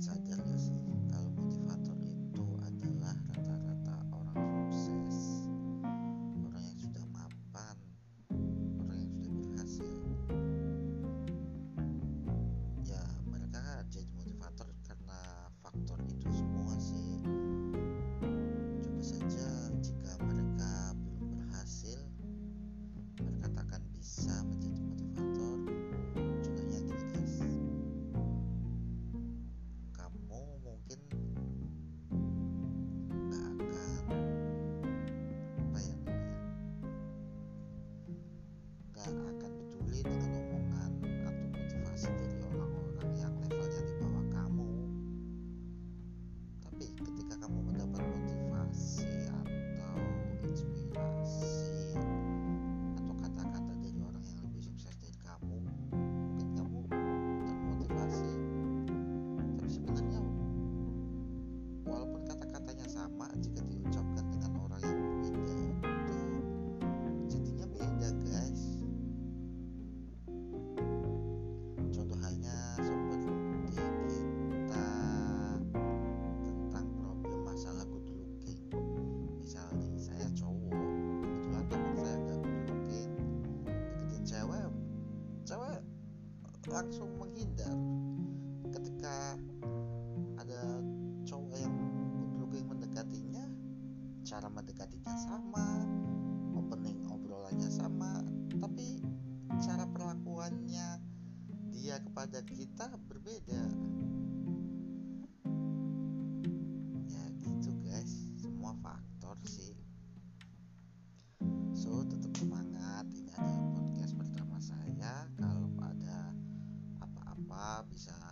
saja sih? ketika langsung menghindar ketika ada cowok yang good mendekatinya cara mendekatinya sama opening obrolannya sama tapi cara perlakuannya dia kepada kita berbeda. bisa